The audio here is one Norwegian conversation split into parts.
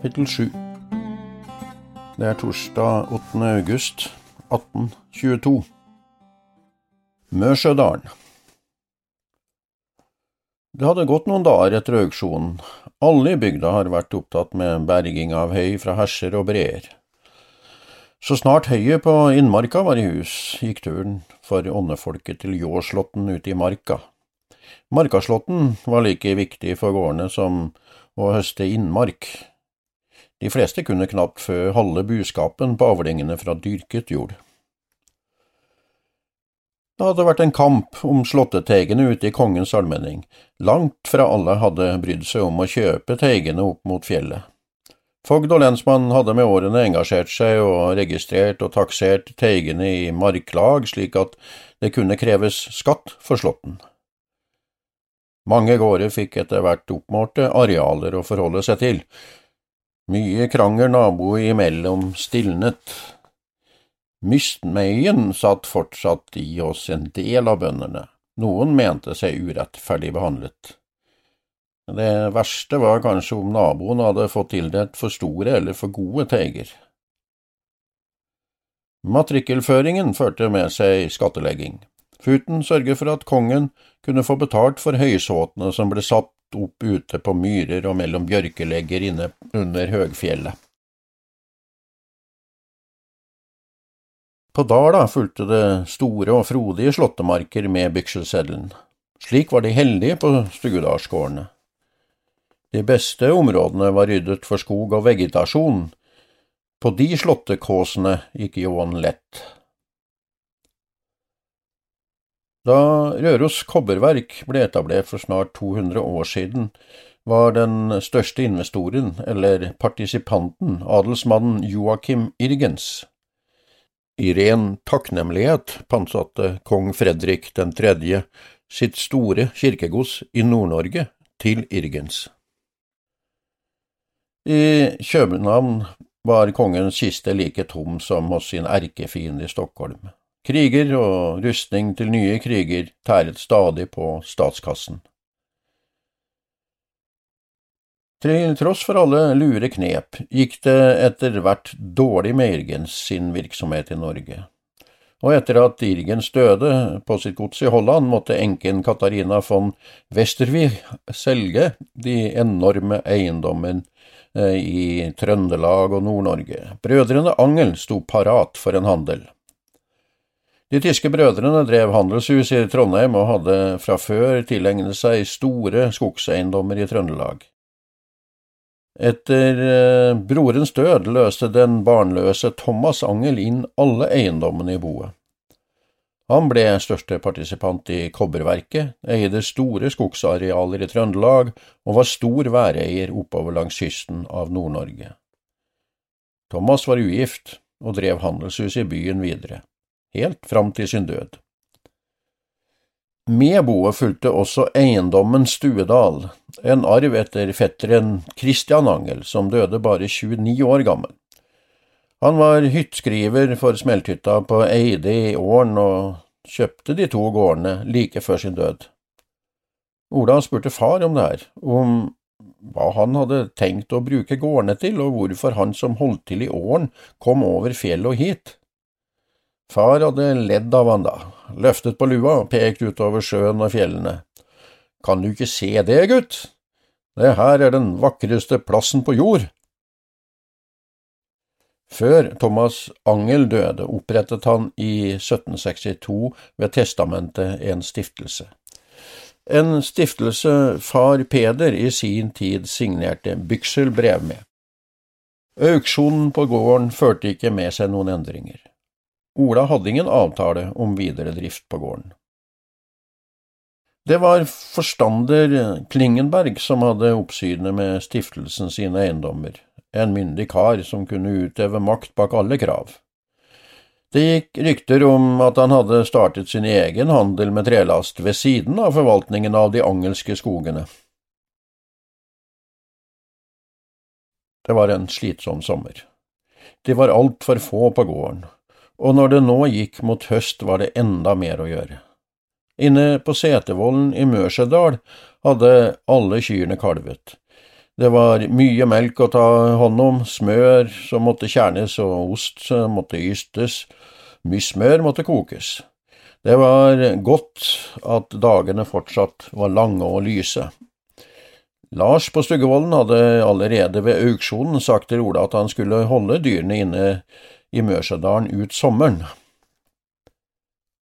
Kapittel 7 Det er torsdag 8. august 1822. Mørsjødalen. Det hadde gått noen dager etter auksjonen. Alle i bygda har vært opptatt med berging av høy fra herser og breer. Så snart høyet på innmarka var i hus, gikk turen for åndefolket til Ljåslåtten ute i marka. Markaslåtten var like viktig for gårdene som å høste innmark, de fleste kunne knapt fø halve buskapen på avlingene fra dyrket jord. Det hadde vært en kamp om slåtteteigene ute i kongens allmenning. Langt fra alle hadde brydd seg om å kjøpe teigene opp mot fjellet. Fogd og lensmann hadde med årene engasjert seg og registrert og taksert teigene i marklag slik at det kunne kreves skatt for slåtten. Mange gårder fikk etter hvert oppmålte arealer å forholde seg til, mye krangel naboer imellom stilnet. Mystmeien satt fortsatt i oss en del av bøndene. Noen mente seg urettferdig behandlet. Det verste var kanskje om naboen hadde fått tildelt for store eller for gode teiger. Matrikkelføringen førte med seg skattlegging. Futen sørget for at kongen kunne få betalt for høysåtene som ble satt opp ute på myrer og mellom bjørkelegger inne under høgfjellet. På Dala fulgte det store og frodige slåttemarker med bykselseddelen. Slik var de heldige på Stugedalsgårdene. De beste områdene var ryddet for skog og vegetasjon. På de slåttekåsene gikk Johan lett. Da Røros kobberverk ble etablert for snart 200 år siden, var den største investoren, eller partisipanten, adelsmannen Joakim Irgens. I ren takknemlighet pantsatte kong Fredrik 3. sitt store kirkegods i Nord-Norge til Irgens. I København var kongens kiste like tom som hos sin erkefiende i Stockholm. Kriger og rustning til nye kriger tæret stadig på statskassen. Til tross for alle lure knep gikk det etter hvert dårlig med Irgens sin virksomhet i Norge, og etter at Irgens døde på sitt gods i Holland, måtte enken Katarina von Westervig selge de enorme eiendommene eh, i Trøndelag og Nord-Norge. Brødrene Angel sto parat for en handel. De tyske brødrene drev handelshus i Trondheim og hadde fra før tilegnet seg store skogseiendommer i Trøndelag. Etter eh, brorens død løste den barnløse Thomas Angel inn alle eiendommene i boet. Han ble største partisipant i kobberverket, eide store skogsarealer i Trøndelag og var stor væreier oppover langs kysten av Nord-Norge. Thomas var ugift og drev handelshuset i byen videre helt fram til sin død. Med boet fulgte også eiendommen Stuedal, en arv etter fetteren Christian Angel, som døde bare 29 år gammel. Han var hyttskriver for smelthytta på Eide i Åren og kjøpte de to gårdene like før sin død. Ola spurte far om det her, om hva han hadde tenkt å bruke gårdene til, og hvorfor han som holdt til i Åren, kom over fjellet og hit. Far hadde ledd av han da, løftet på lua og pekt utover sjøen og fjellene. Kan du ikke se det, gutt? Det her er den vakreste plassen på jord. Før Thomas Angel døde, opprettet han i 1762 ved testamentet en stiftelse. En stiftelse far Peder i sin tid signerte bykselbrev med. Auksjonen på gården førte ikke med seg noen endringer. Ola hadde ingen avtale om videre drift på gården. Det var forstander Klingenberg som hadde oppsynet med stiftelsen sine eiendommer, en myndig kar som kunne utøve makt bak alle krav. Det gikk rykter om at han hadde startet sin egen handel med trelast ved siden av forvaltningen av de angelske skogene. Det var en slitsom sommer. De var altfor få på gården, og når det nå gikk mot høst var det enda mer å gjøre. Inne på Setervollen i Mørsedal hadde alle kyrne kalvet. Det var mye melk å ta hånd om, smør som måtte kjernes og ost som måtte ystes, mye smør måtte kokes. Det var godt at dagene fortsatt var lange og lyse. Lars på Stuggevollen hadde allerede ved auksjonen sagt til Ola at han skulle holde dyrene inne i Mørsadalen ut sommeren.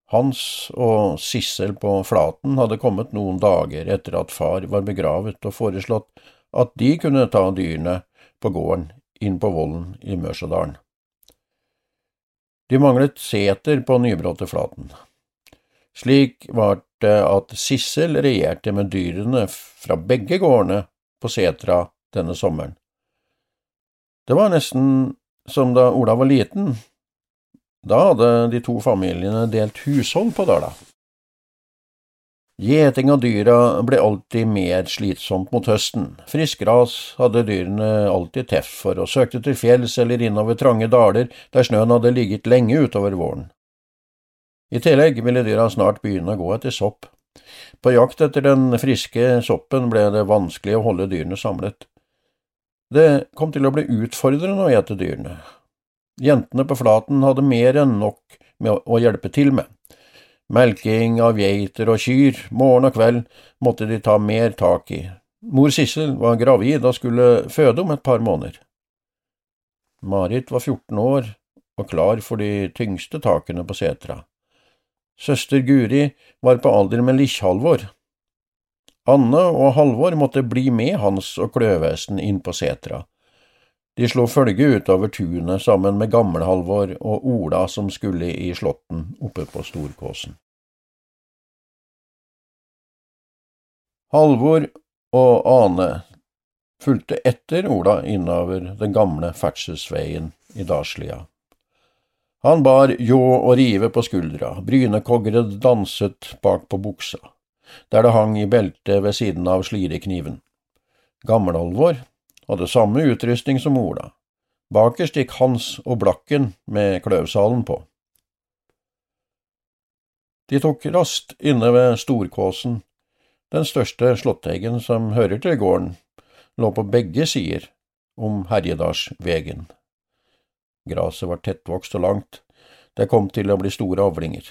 Hans og Sissel på Flaten hadde kommet noen dager etter at far var begravet, og foreslått at de kunne ta dyrene på gården inn på vollen i Mørsadalen. De manglet seter på Nybrotteflaten. Slik var det at Sissel regjerte med dyrene fra begge gårdene på setra denne sommeren. Det var nesten som da Ola var liten. Da hadde de to familiene delt hushold på Dala. Gjeting av dyra ble alltid mer slitsomt mot høsten. Frisk gras hadde dyrene alltid teff for, og søkte til fjells eller innover trange daler der snøen hadde ligget lenge utover våren. I tillegg ville dyra snart begynne å gå etter sopp. På jakt etter den friske soppen ble det vanskelig å holde dyrene samlet. Det kom til å bli utfordrende å ete dyrene. Jentene på Flaten hadde mer enn nok med å hjelpe til med. Melking av geiter og kyr, morgen og kveld, måtte de ta mer tak i. Mor Sissel var gravid og skulle føde om et par måneder. Marit var 14 år og klar for de tyngste takene på setra. Søster Guri var på alder med Likkjalvor. Anne og Halvor måtte bli med Hans og Kløvesen inn på setra. De slo følge utover tunet sammen med Gamle-Halvor og Ola som skulle i slåtten oppe på Storkåsen. Halvor og Ane fulgte etter Ola innover den gamle ferdselsveien i Dalslia. Han bar ljå og rive på skuldra, brynekogre danset bak på buksa, der det hang i beltet ved siden av slirekniven. Gammelolvor hadde samme utrustning som Ola. Bakerst gikk Hans og Blakken med kløvsalen på. De tok rast inne ved Storkåsen, den største slåtteggen som hører til gården, lå på begge sider om Herjedalsvegen. Graset var tettvokst og langt. Det kom til å bli store avlinger.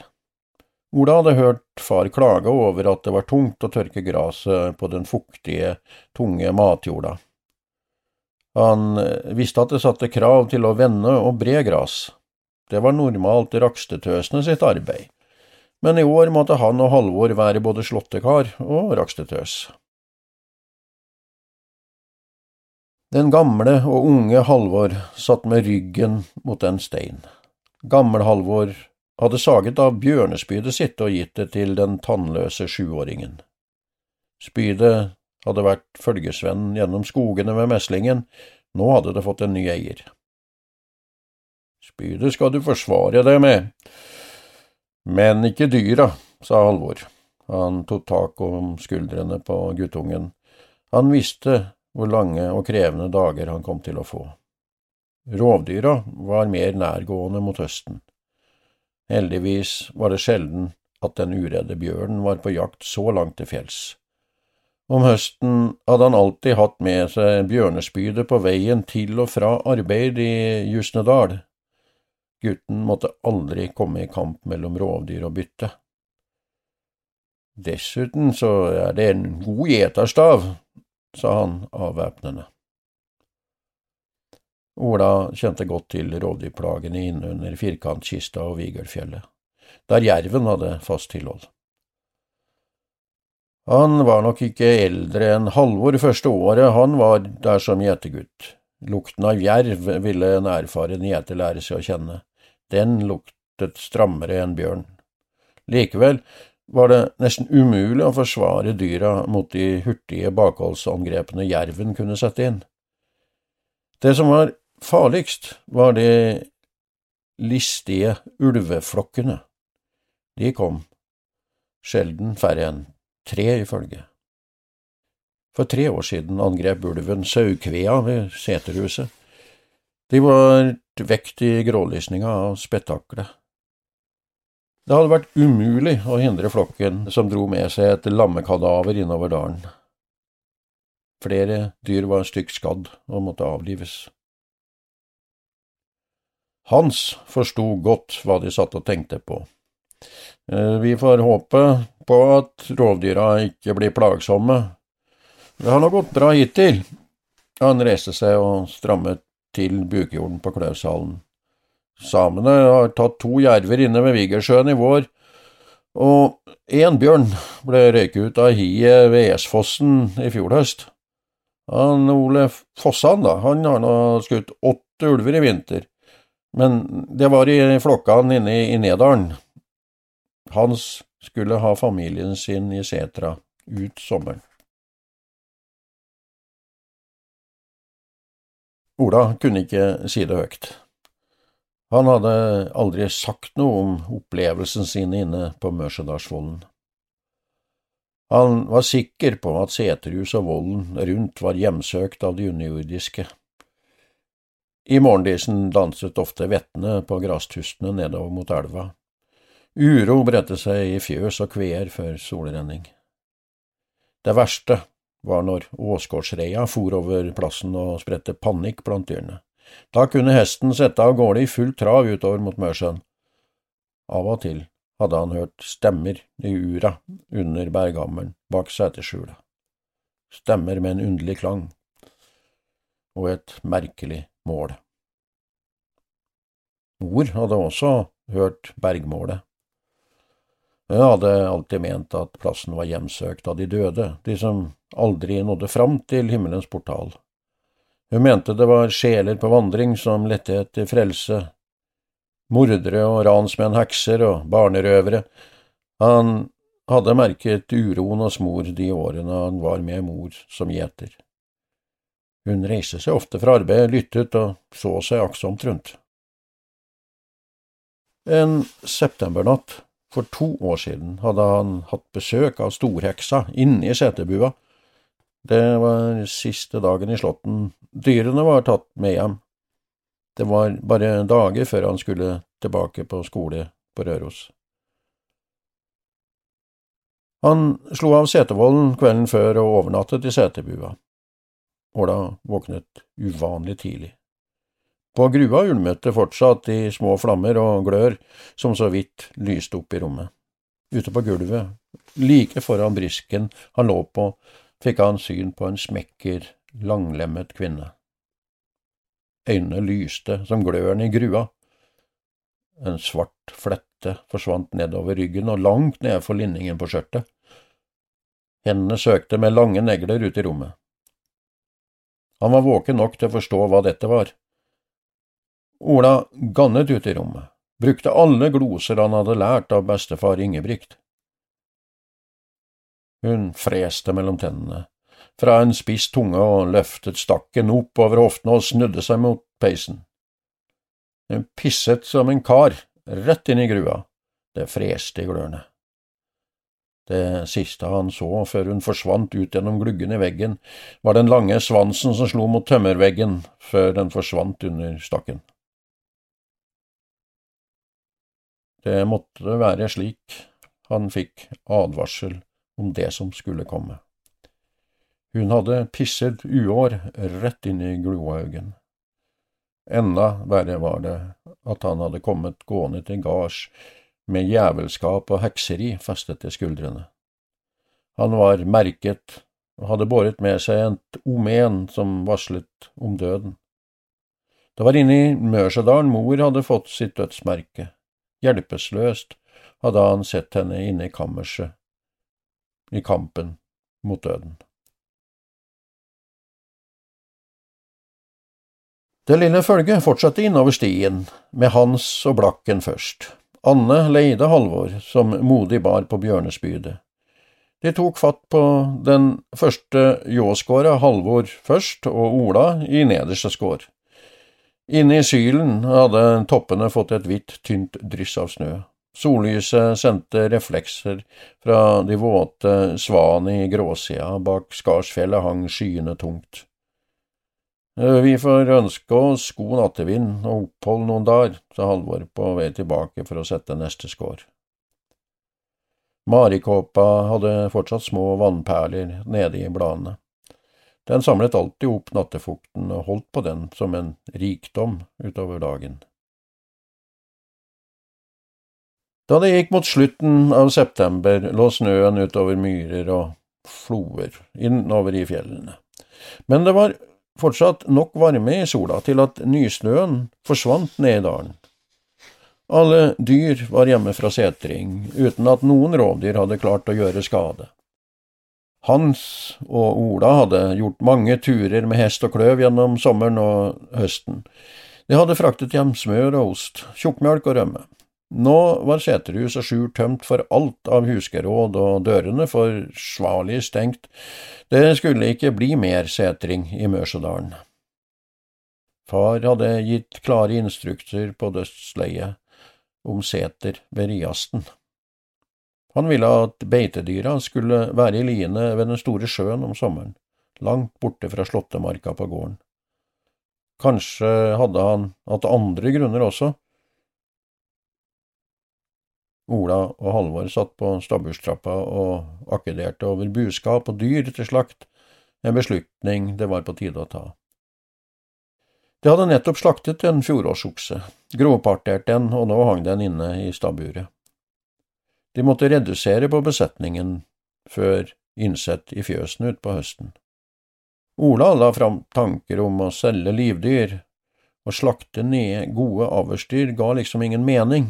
Ola hadde hørt far klage over at det var tungt å tørke gresset på den fuktige, tunge matjorda. Han eh, visste at det satte krav til å vende og bre gras. Det var normalt rakstetøsene sitt arbeid, men i år måtte han og Halvor være både slåttekar og rakstetøs. Den gamle og unge Halvor satt med ryggen mot en stein. Gammel-Halvor hadde saget av bjørnespydet sitt og gitt det til den tannløse sjuåringen. Spydet hadde vært følgesvenn gjennom skogene ved meslingen, nå hadde det fått en ny eier. Spydet skal du forsvare deg med, men ikke dyra, sa Halvor. Han tok tak om skuldrene på guttungen. Han visste hvor lange og krevende dager han kom til å få. Rovdyra var mer nærgående mot høsten. Heldigvis var det sjelden at den uredde bjørnen var på jakt så langt til fjells. Om høsten hadde han alltid hatt med seg bjørnespydet på veien til og fra arbeid i Jusnedal. Gutten måtte aldri komme i kamp mellom rovdyr og bytte. Dessuten så er det en god gjeterstav, sa han avvæpnende. Ola kjente godt til rovdyrplagene innunder Firkantkista og Vigølfjellet, der jerven hadde fast tilhold. Han var nok ikke eldre enn Halvor første året han var der som gjetergutt. Lukten av jerv ville en erfaren gjeter lære seg å kjenne. Den luktet strammere enn bjørn. Likevel var det nesten umulig å forsvare dyra mot de hurtige bakholdsangrepene jerven kunne sette inn. Det som var farligst, var de listige ulveflokkene. De kom, sjelden færre enn tre i følge. For tre år siden angrep ulven saukvea ved seterhuset. De var vekt i grålysninga av spetakkelet. Det hadde vært umulig å hindre flokken som dro med seg et lammekadaver innover dalen. Flere dyr var stygt skadd og måtte avlives. Hans forsto godt hva de satt og tenkte på. Eh, vi får håpe på at rovdyra ikke blir plagsomme. Det har nå gått bra hittil. Han reiste seg og strammet til bukjorden på Klaushallen. Samene har tatt to jerver inne ved Vigersjøen i vår, og én bjørn ble røyket ut av hiet ved Esfossen i fjor høst. Han Ole Fossan, da, han har nå skutt åtte ulver i vinter, men det var i flokkene inne i, Nedalen. Hans skulle ha familien sin i setra ut sommeren. Ola kunne ikke si det høyt. Han hadde aldri sagt noe om opplevelsen sin inne på Mørsedalsvollen. Han var sikker på at seterhus og volden rundt var hjemsøkt av de underjordiske. I morgendisen danset ofte vettene på grastustene nedover mot elva. Uro bredte seg i fjøs og kveer før solrenning. Det verste var når Åsgårdsreia for over plassen og spredte panikk blant dyrene. Da kunne hesten sette av gårde i full trav utover mot Mørsjøen. Av og til hadde han hørt stemmer i ura under berghammeren bak seterskjulet. Stemmer med en underlig klang og et merkelig mål. Mor hadde også hørt bergmålet. Hun hadde alltid ment at plassen var hjemsøkt av de døde, de som aldri nådde fram til himmelens portal. Hun mente det var sjeler på vandring som lette etter frelse, mordere og ransmenn, hekser og barnerøvere. Han hadde merket uroen hos mor de årene han var med mor som gjeter. Hun reiste seg ofte fra arbeid, lyttet og så seg aktsomt rundt. En septembernatt for to år siden hadde han hatt besøk av storheksa inne i setebua. Det var siste dagen i slåtten Dyrene var tatt med hjem. Det var bare dager før han skulle tilbake på skole på Røros. Han slo av setevollen kvelden før og overnattet i setebua. Åla våknet uvanlig tidlig. På grua ulmet det fortsatt i små flammer og glør som så vidt lyste opp i rommet. Ute på gulvet, like foran brisken han lå på, fikk han syn på en smekker, langlemmet kvinne. Øynene lyste som gløren i grua. En svart flette forsvant nedover ryggen og langt ned for linningen på skjørtet. Hendene søkte med lange negler ut i rommet. Han var våken nok til å forstå hva dette var. Ola gannet ut i rommet, brukte alle gloser han hadde lært av bestefar Ingebrigt. Hun freste mellom tennene, fra en spiss tunge og løftet stakken opp over hoftene og snudde seg mot peisen. Hun pisset som en kar, rett inn i grua. Det freste i glørne. Det siste han så før hun forsvant ut gjennom gluggen i veggen, var den lange svansen som slo mot tømmerveggen før den forsvant under stakken. Det måtte være slik han fikk advarsel om det som skulle komme. Hun hadde pisset uår rett inn i gloaugen. Enda verre var det at han hadde kommet gående til gards med jævelskap og hekseri festet til skuldrene. Han var merket og hadde båret med seg et omen som varslet om døden. Det var inne i Mørsedalen mor hadde fått sitt dødsmerke. Hjelpeløst hadde han sett henne inne i kammerset, i kampen mot døden. Det lille følget fortsatte innover stien, med Hans og Blakken først. Anne leide Halvor, som modig bar på bjørnespydet. De tok fatt på den første ljåskåra, Halvor først, og Ola i nederste skår. Inne i sylen hadde toppene fått et hvitt, tynt dryss av snø. Sollyset sendte reflekser fra de våte svanene i gråsida, bak Skarsfjellet hang skyene tungt. Eh, vi får ønske oss god nattevind og opphold noen dager, sa Halvor på vei tilbake for å sette neste skår. Marikåpa hadde fortsatt små vannperler nede i bladene. Den samlet alltid opp nattefukten og holdt på den som en rikdom utover dagen. Da det gikk mot slutten av september, lå snøen utover myrer og floer innover i fjellene. Men det var fortsatt nok varme i sola til at nysnøen forsvant ned i dalen. Alle dyr var hjemme fra setring, uten at noen rovdyr hadde klart å gjøre skade. Hans og Ola hadde gjort mange turer med hest og kløv gjennom sommeren og høsten. De hadde fraktet hjem smør og ost, tjukkmelk og rømme. Nå var seterhus og skjul tømt for alt av huskeråd og dørene forsvarlig stengt, det skulle ikke bli mer setring i Mørsedalen. Far hadde gitt klare instrukser på dødsleiet om seter ved Riasten. Han ville at beitedyra skulle være i liene ved den store sjøen om sommeren, langt borte fra slåttemarka på gården. Kanskje hadde han hatt andre grunner også. Ola og Halvor satt på stabburstrappa og akkederte over buskap og dyr til slakt, en beslutning det var på tide å ta. De hadde nettopp slaktet en fjorårsokse, grovpartert den, og nå hang den inne i stabburet. De måtte redusere på besetningen før innsett i fjøsene utpå høsten. Ola la fram tanker om å selge livdyr, å slakte ned gode avlsdyr ga liksom ingen mening.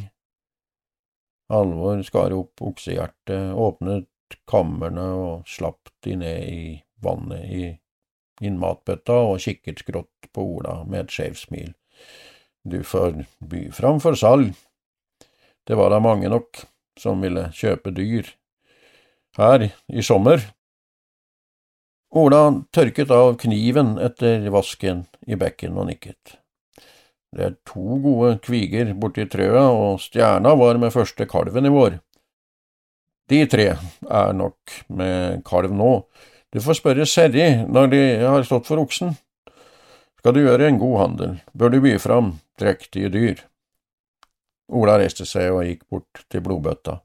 Alvor skar opp oksehjertet, åpnet kamrene og slapp de ned i vannet i innmatbøtta og kikket skrått på Ola med et skjevt smil. Du får by fram for salg. Det var da mange nok som ville kjøpe dyr her i sommer. Ola tørket av kniven etter vasken i bekken og nikket. Det er to gode kviger borti trøa, og stjerna var med første kalven i vår. De tre er nok med kalv nå. Du får spørre Serri når de har stått for oksen. Skal du gjøre en god handel, bør du by fram drektige dyr. Ola reiste seg og gikk bort til blodbøtta.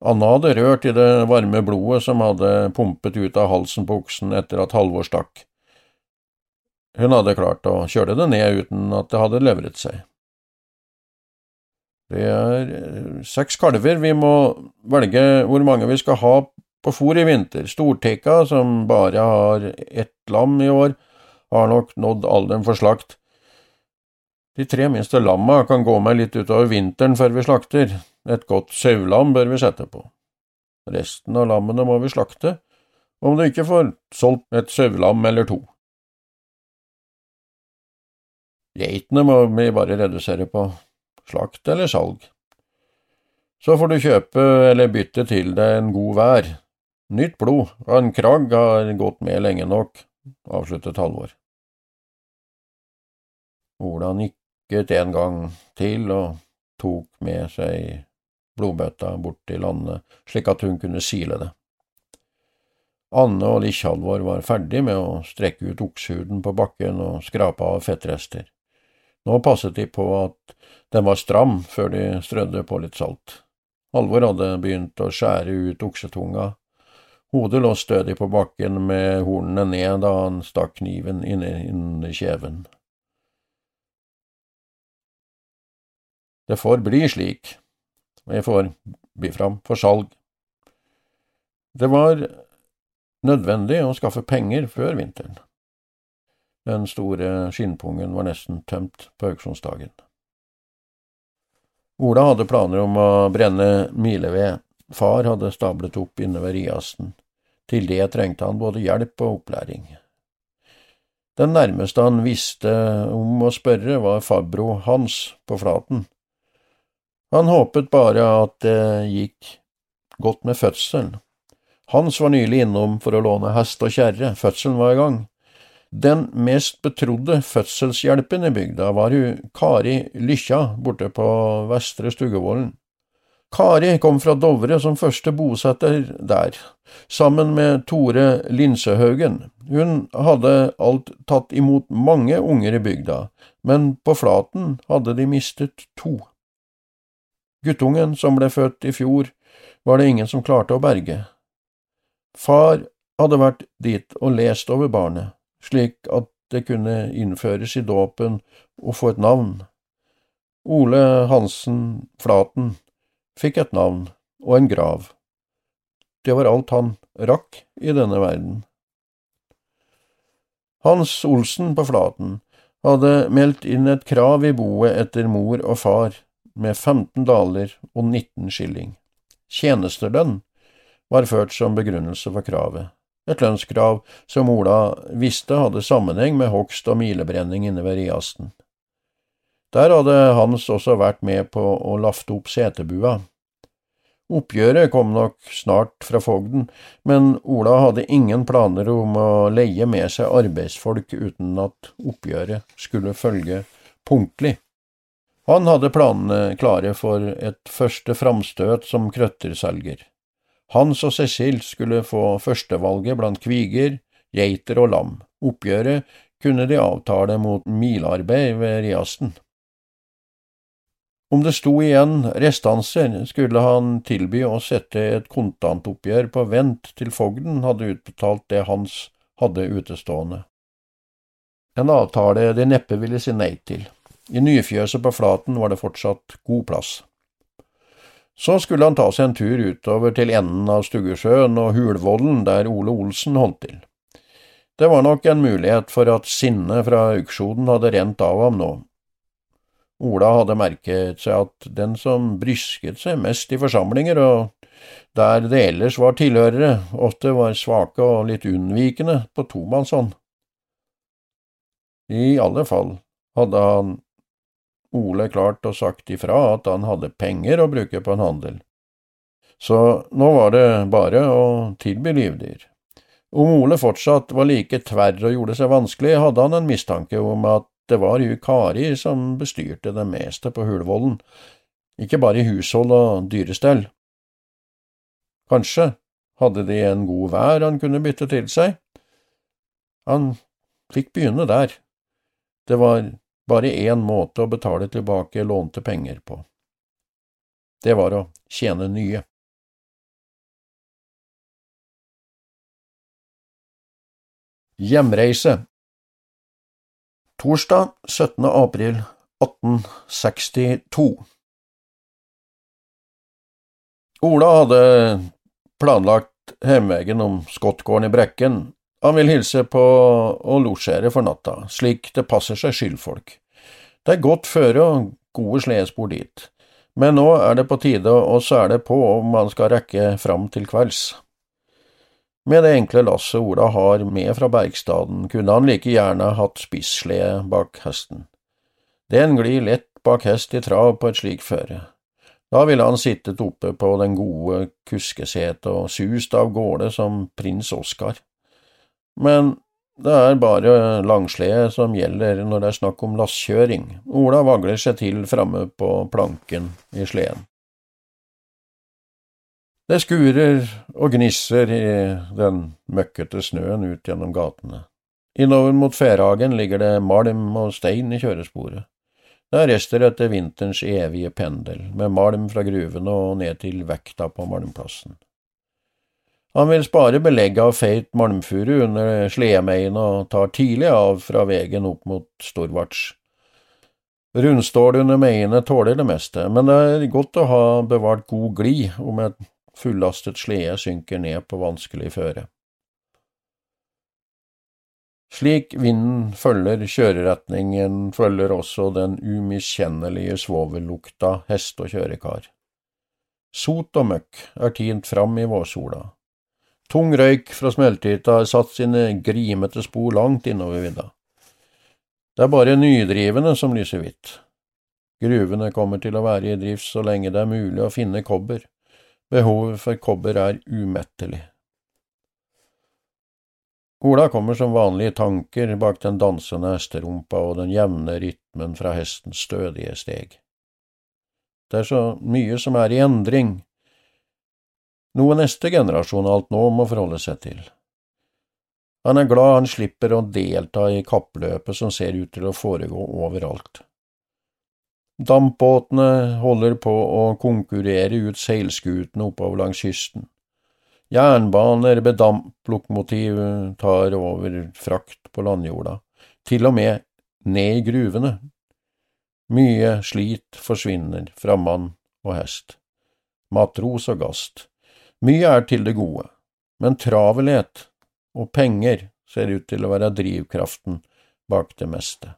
Anna hadde rørt i det varme blodet som hadde pumpet ut av halsen på oksen etter at Halvor stakk. Hun hadde klart å kjøre det ned uten at det hadde levret seg. Det er eh, seks kalver, vi må velge hvor mange vi skal ha på fôr i vinter. Storteka, som bare har ett lam i år, har nok nådd alderen for slakt. De tre minste lamma kan gå med litt utover vinteren før vi slakter. Et godt saulam bør vi sette på. Resten av lammene må vi slakte, om du ikke får solgt et saulam eller to. Geitene må vi bare redusere på slakt eller salg. Så får du kjøpe eller bytte til deg en god vær. Nytt blod og en kragg har gått med lenge nok, avsluttet Halvor. Ola nikket en gang til og tok med seg blodbøtta bort til Anne, slik at hun kunne sile det. Anne og Likkjalvor var ferdig med å strekke ut oksehuden på bakken og skrape av fettrester. Nå passet de på at den var stram før de strødde på litt salt. Halvor hadde begynt å skjære ut oksetunga. Hodet lå stødig på bakken med hornene ned da han stakk kniven inn i kjeven. Det får bli slik, jeg får bli fram for salg. Det var nødvendig å skaffe penger før vinteren. Den store skinnpungen var nesten tømt på auksjonsdagen. Ola hadde planer om å brenne mileved. Far hadde stablet opp inne ved Riasten. Til det trengte han både hjelp og opplæring. Den nærmeste han visste om å spørre, var farbro Hans på Flaten. Han håpet bare at det gikk godt med fødselen. Hans var nylig innom for å låne hest og kjerre, fødselen var i gang. Den mest betrodde fødselshjelpen i bygda var hun Kari Lykkja borte på Vestre Stuggevollen. Kari kom fra Dovre som første bosetter der, sammen med Tore Linsehaugen. Hun hadde alt tatt imot mange unger i bygda, men på Flaten hadde de mistet to. Guttungen som ble født i fjor, var det ingen som klarte å berge. Far hadde vært dit og lest over barnet, slik at det kunne innføres i dåpen og få et navn. Ole Hansen Flaten fikk et navn og en grav. Det var alt han rakk i denne verden. Hans Olsen på Flaten hadde meldt inn et krav i boet etter mor og far med 15 daler og 19 skilling. Tjenestelønn var ført som begrunnelse for kravet, et lønnskrav som Ola visste hadde sammenheng med hogst og milebrenning inne ved Riasten. Der hadde Hans også vært med på å lafte opp setebua. Oppgjøret kom nok snart fra fogden, men Ola hadde ingen planer om å leie med seg arbeidsfolk uten at oppgjøret skulle følge punktlig. Han hadde planene klare for et første framstøt som krøtterselger. Hans og Cecil skulle få førstevalget blant kviger, geiter og lam. Oppgjøret kunne de avtale mot milarbeid ved Riasten. Om det sto igjen restanser, skulle han tilby å sette et kontantoppgjør på vent til fogden hadde utbetalt det Hans hadde utestående. En avtale de neppe ville si nei til. I nyfjøset på Flaten var det fortsatt god plass. Så skulle han ta seg en tur utover til enden av Stuggesjøen og Hulvollen, der Ole Olsen holdt til. Det var nok en mulighet for at sinnet fra auksjonen hadde rent av ham nå, Ola hadde merket seg at den som brysket seg mest i forsamlinger, og der det ellers var tilhørere, ofte var svake og litt unnvikende på tomannshånd. I alle fall hadde han Ole klart og sagt ifra at han hadde penger å bruke på en handel, så nå var det bare å tilby livdyr. Om Ole fortsatt var like tverr og gjorde seg vanskelig, hadde han en mistanke om at det var jo Kari som bestyrte det meste på Hulvollen, ikke bare i hushold og dyrestell. Kanskje hadde de en god vær han kunne bytte til seg. Han fikk begynne der. Det var bare én måte å betale tilbake lånte penger på. Det var å tjene nye. Hjemreise Torsdag 17. april 1862 Ola hadde planlagt hjemveien om Skottgården i Brekken. Han vil hilse på og losjere for natta, slik det passer seg skyldfolk. Det er godt føre og gode sledespor dit, men nå er det på tide å sele på om han skal rekke fram til kvelds. Med det enkle lasset Ola har med fra Bergstaden, kunne han like gjerne hatt spisslede bak hesten. Den glir lett bak hest i trav på et slikt føre. Da ville han sittet oppe på den gode kuskesetet og sust av gårde som prins Oskar. Men det er bare langslede som gjelder når det er snakk om lastkjøring. Ola vagler seg til framme på planken i sleden. Det skurer og gnisser i den møkkete snøen ut gjennom gatene. Innover mot Færhagen ligger det malm og stein i kjøresporet. Det er rester etter vinterens evige pendel, med malm fra gruvene og ned til vekta på malmplassen. Han vil spare belegget av feit malmfuru under sledemeien og tar tidlig av fra vegen opp mot Storvarts. Rundstål under meiene tåler det meste, men det er godt å ha bevart god glid om et fullastet slede synker ned på vanskelig føre. Slik vinden følger kjøreretningen, følger også den umiskjennelige svovellukta hest og kjørekar. Sot og møkk er tint fram i vårsola. Tung røyk fra smeltehytta har satt sine grimete spor langt innover vidda. Det er bare nydrivene som lyser hvitt. Gruvene kommer til å være i drift så lenge det er mulig å finne kobber. Behovet for kobber er umettelig. Ola kommer som vanlig i tanker bak den dansende hesterumpa og den jevne rytmen fra hestens stødige steg. Det er så mye som er i endring, noe neste generasjon alt nå må forholde seg til. Han er glad han slipper å delta i kappløpet som ser ut til å foregå overalt. Dampbåtene holder på å konkurrere ut seilskutene oppover langs kysten. Jernbaner med damplokomotiv tar over frakt på landjorda, til og med ned i gruvene. Mye slit forsvinner fra mann og hest, matros og gast. Mye er til det gode, men travelhet og penger ser ut til å være drivkraften bak det meste.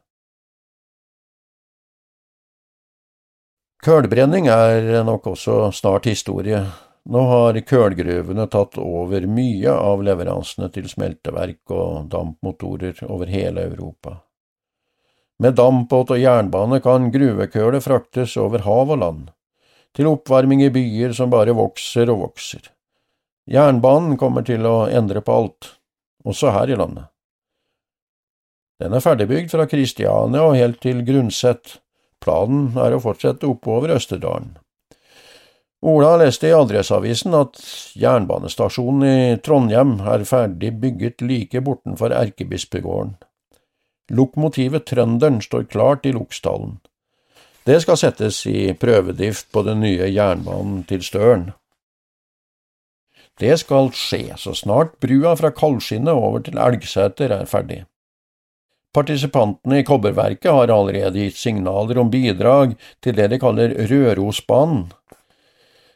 Kølbrenning er nok også snart historie. Nå har kølgruvene tatt over mye av leveransene til smelteverk og dampmotorer over hele Europa. Med dampbåt og jernbane kan gruvekølet fraktes over hav og land, til oppvarming i byer som bare vokser og vokser. Jernbanen kommer til å endre på alt, også her i landet. Den er ferdigbygd fra Kristiania og helt til Grundset. Planen er å fortsette oppover Østerdalen. Ola leste i Adresseavisen at jernbanestasjonen i Trondheim er ferdig bygget like bortenfor Erkebispegården. Lokomotivet Trønderen står klart i Loksdalen. Det skal settes i prøvedrift på den nye jernbanen til Støren. Det skal skje så snart brua fra Kaldskinnet over til Elgseter er ferdig. Partisipantene i kobberverket har allerede gitt signaler om bidrag til det de kaller Rørosbanen.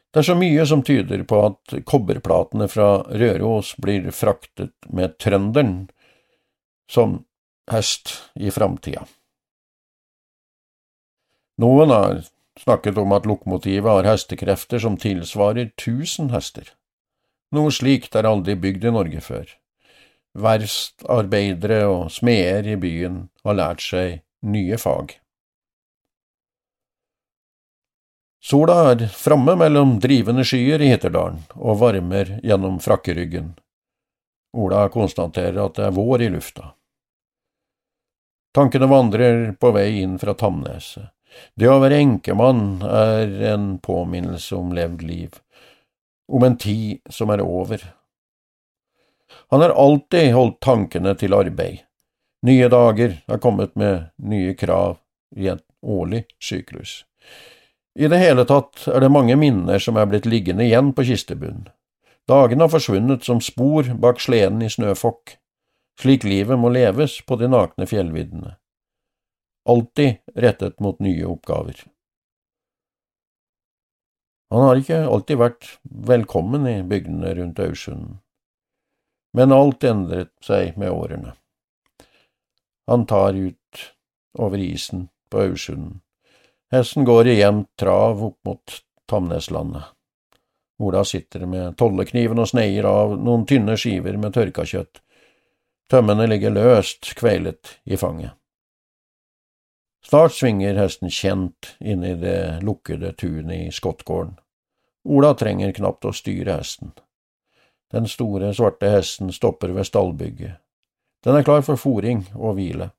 Det er så mye som tyder på at kobberplatene fra Røros blir fraktet med Trønderen som hest i framtida. Noen har snakket om at lokomotivet har hestekrefter som tilsvarer tusen hester. Noe slikt er aldri bygd i Norge før. Verftarbeidere og smeder i byen har lært seg nye fag. Sola er framme mellom drivende skyer i Hitterdalen og varmer gjennom frakkeryggen. Ola konstaterer at det er vår i lufta. Tankene vandrer på vei inn fra Tamneset. Det å være enkemann er en påminnelse om levd liv, om en tid som er over. Han har alltid holdt tankene til arbeid. Nye dager har kommet med nye krav i et årlig syklus. I det hele tatt er det mange minner som er blitt liggende igjen på kistebunnen. Dagene har forsvunnet som spor bak sleden i snøfokk, slik livet må leves på de nakne fjellviddene. Alltid rettet mot nye oppgaver. Han har ikke alltid vært velkommen i bygdene rundt Aursund, men alt endret seg med årene. Han tar ut over isen på Aursund. Hesten går i jevnt trav opp mot Tamneslandet. Ola sitter med tollekniven og sneier av noen tynne skiver med tørka kjøtt. Tømmene ligger løst kveilet i fanget. Snart svinger hesten kjent inn i det lukkede tunet i skottgården. Ola trenger knapt å styre hesten. Den store, svarte hesten stopper ved stallbygget. Den er klar for fòring og hvile.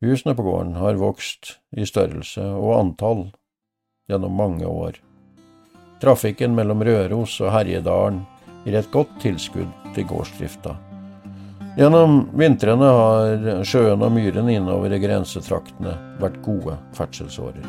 Husene på gården har vokst i størrelse og antall gjennom mange år. Trafikken mellom Røros og Herjedalen gir et godt tilskudd til gårdsdrifta. Gjennom vintrene har sjøen og myren innover i grensetraktene vært gode ferdselsårer.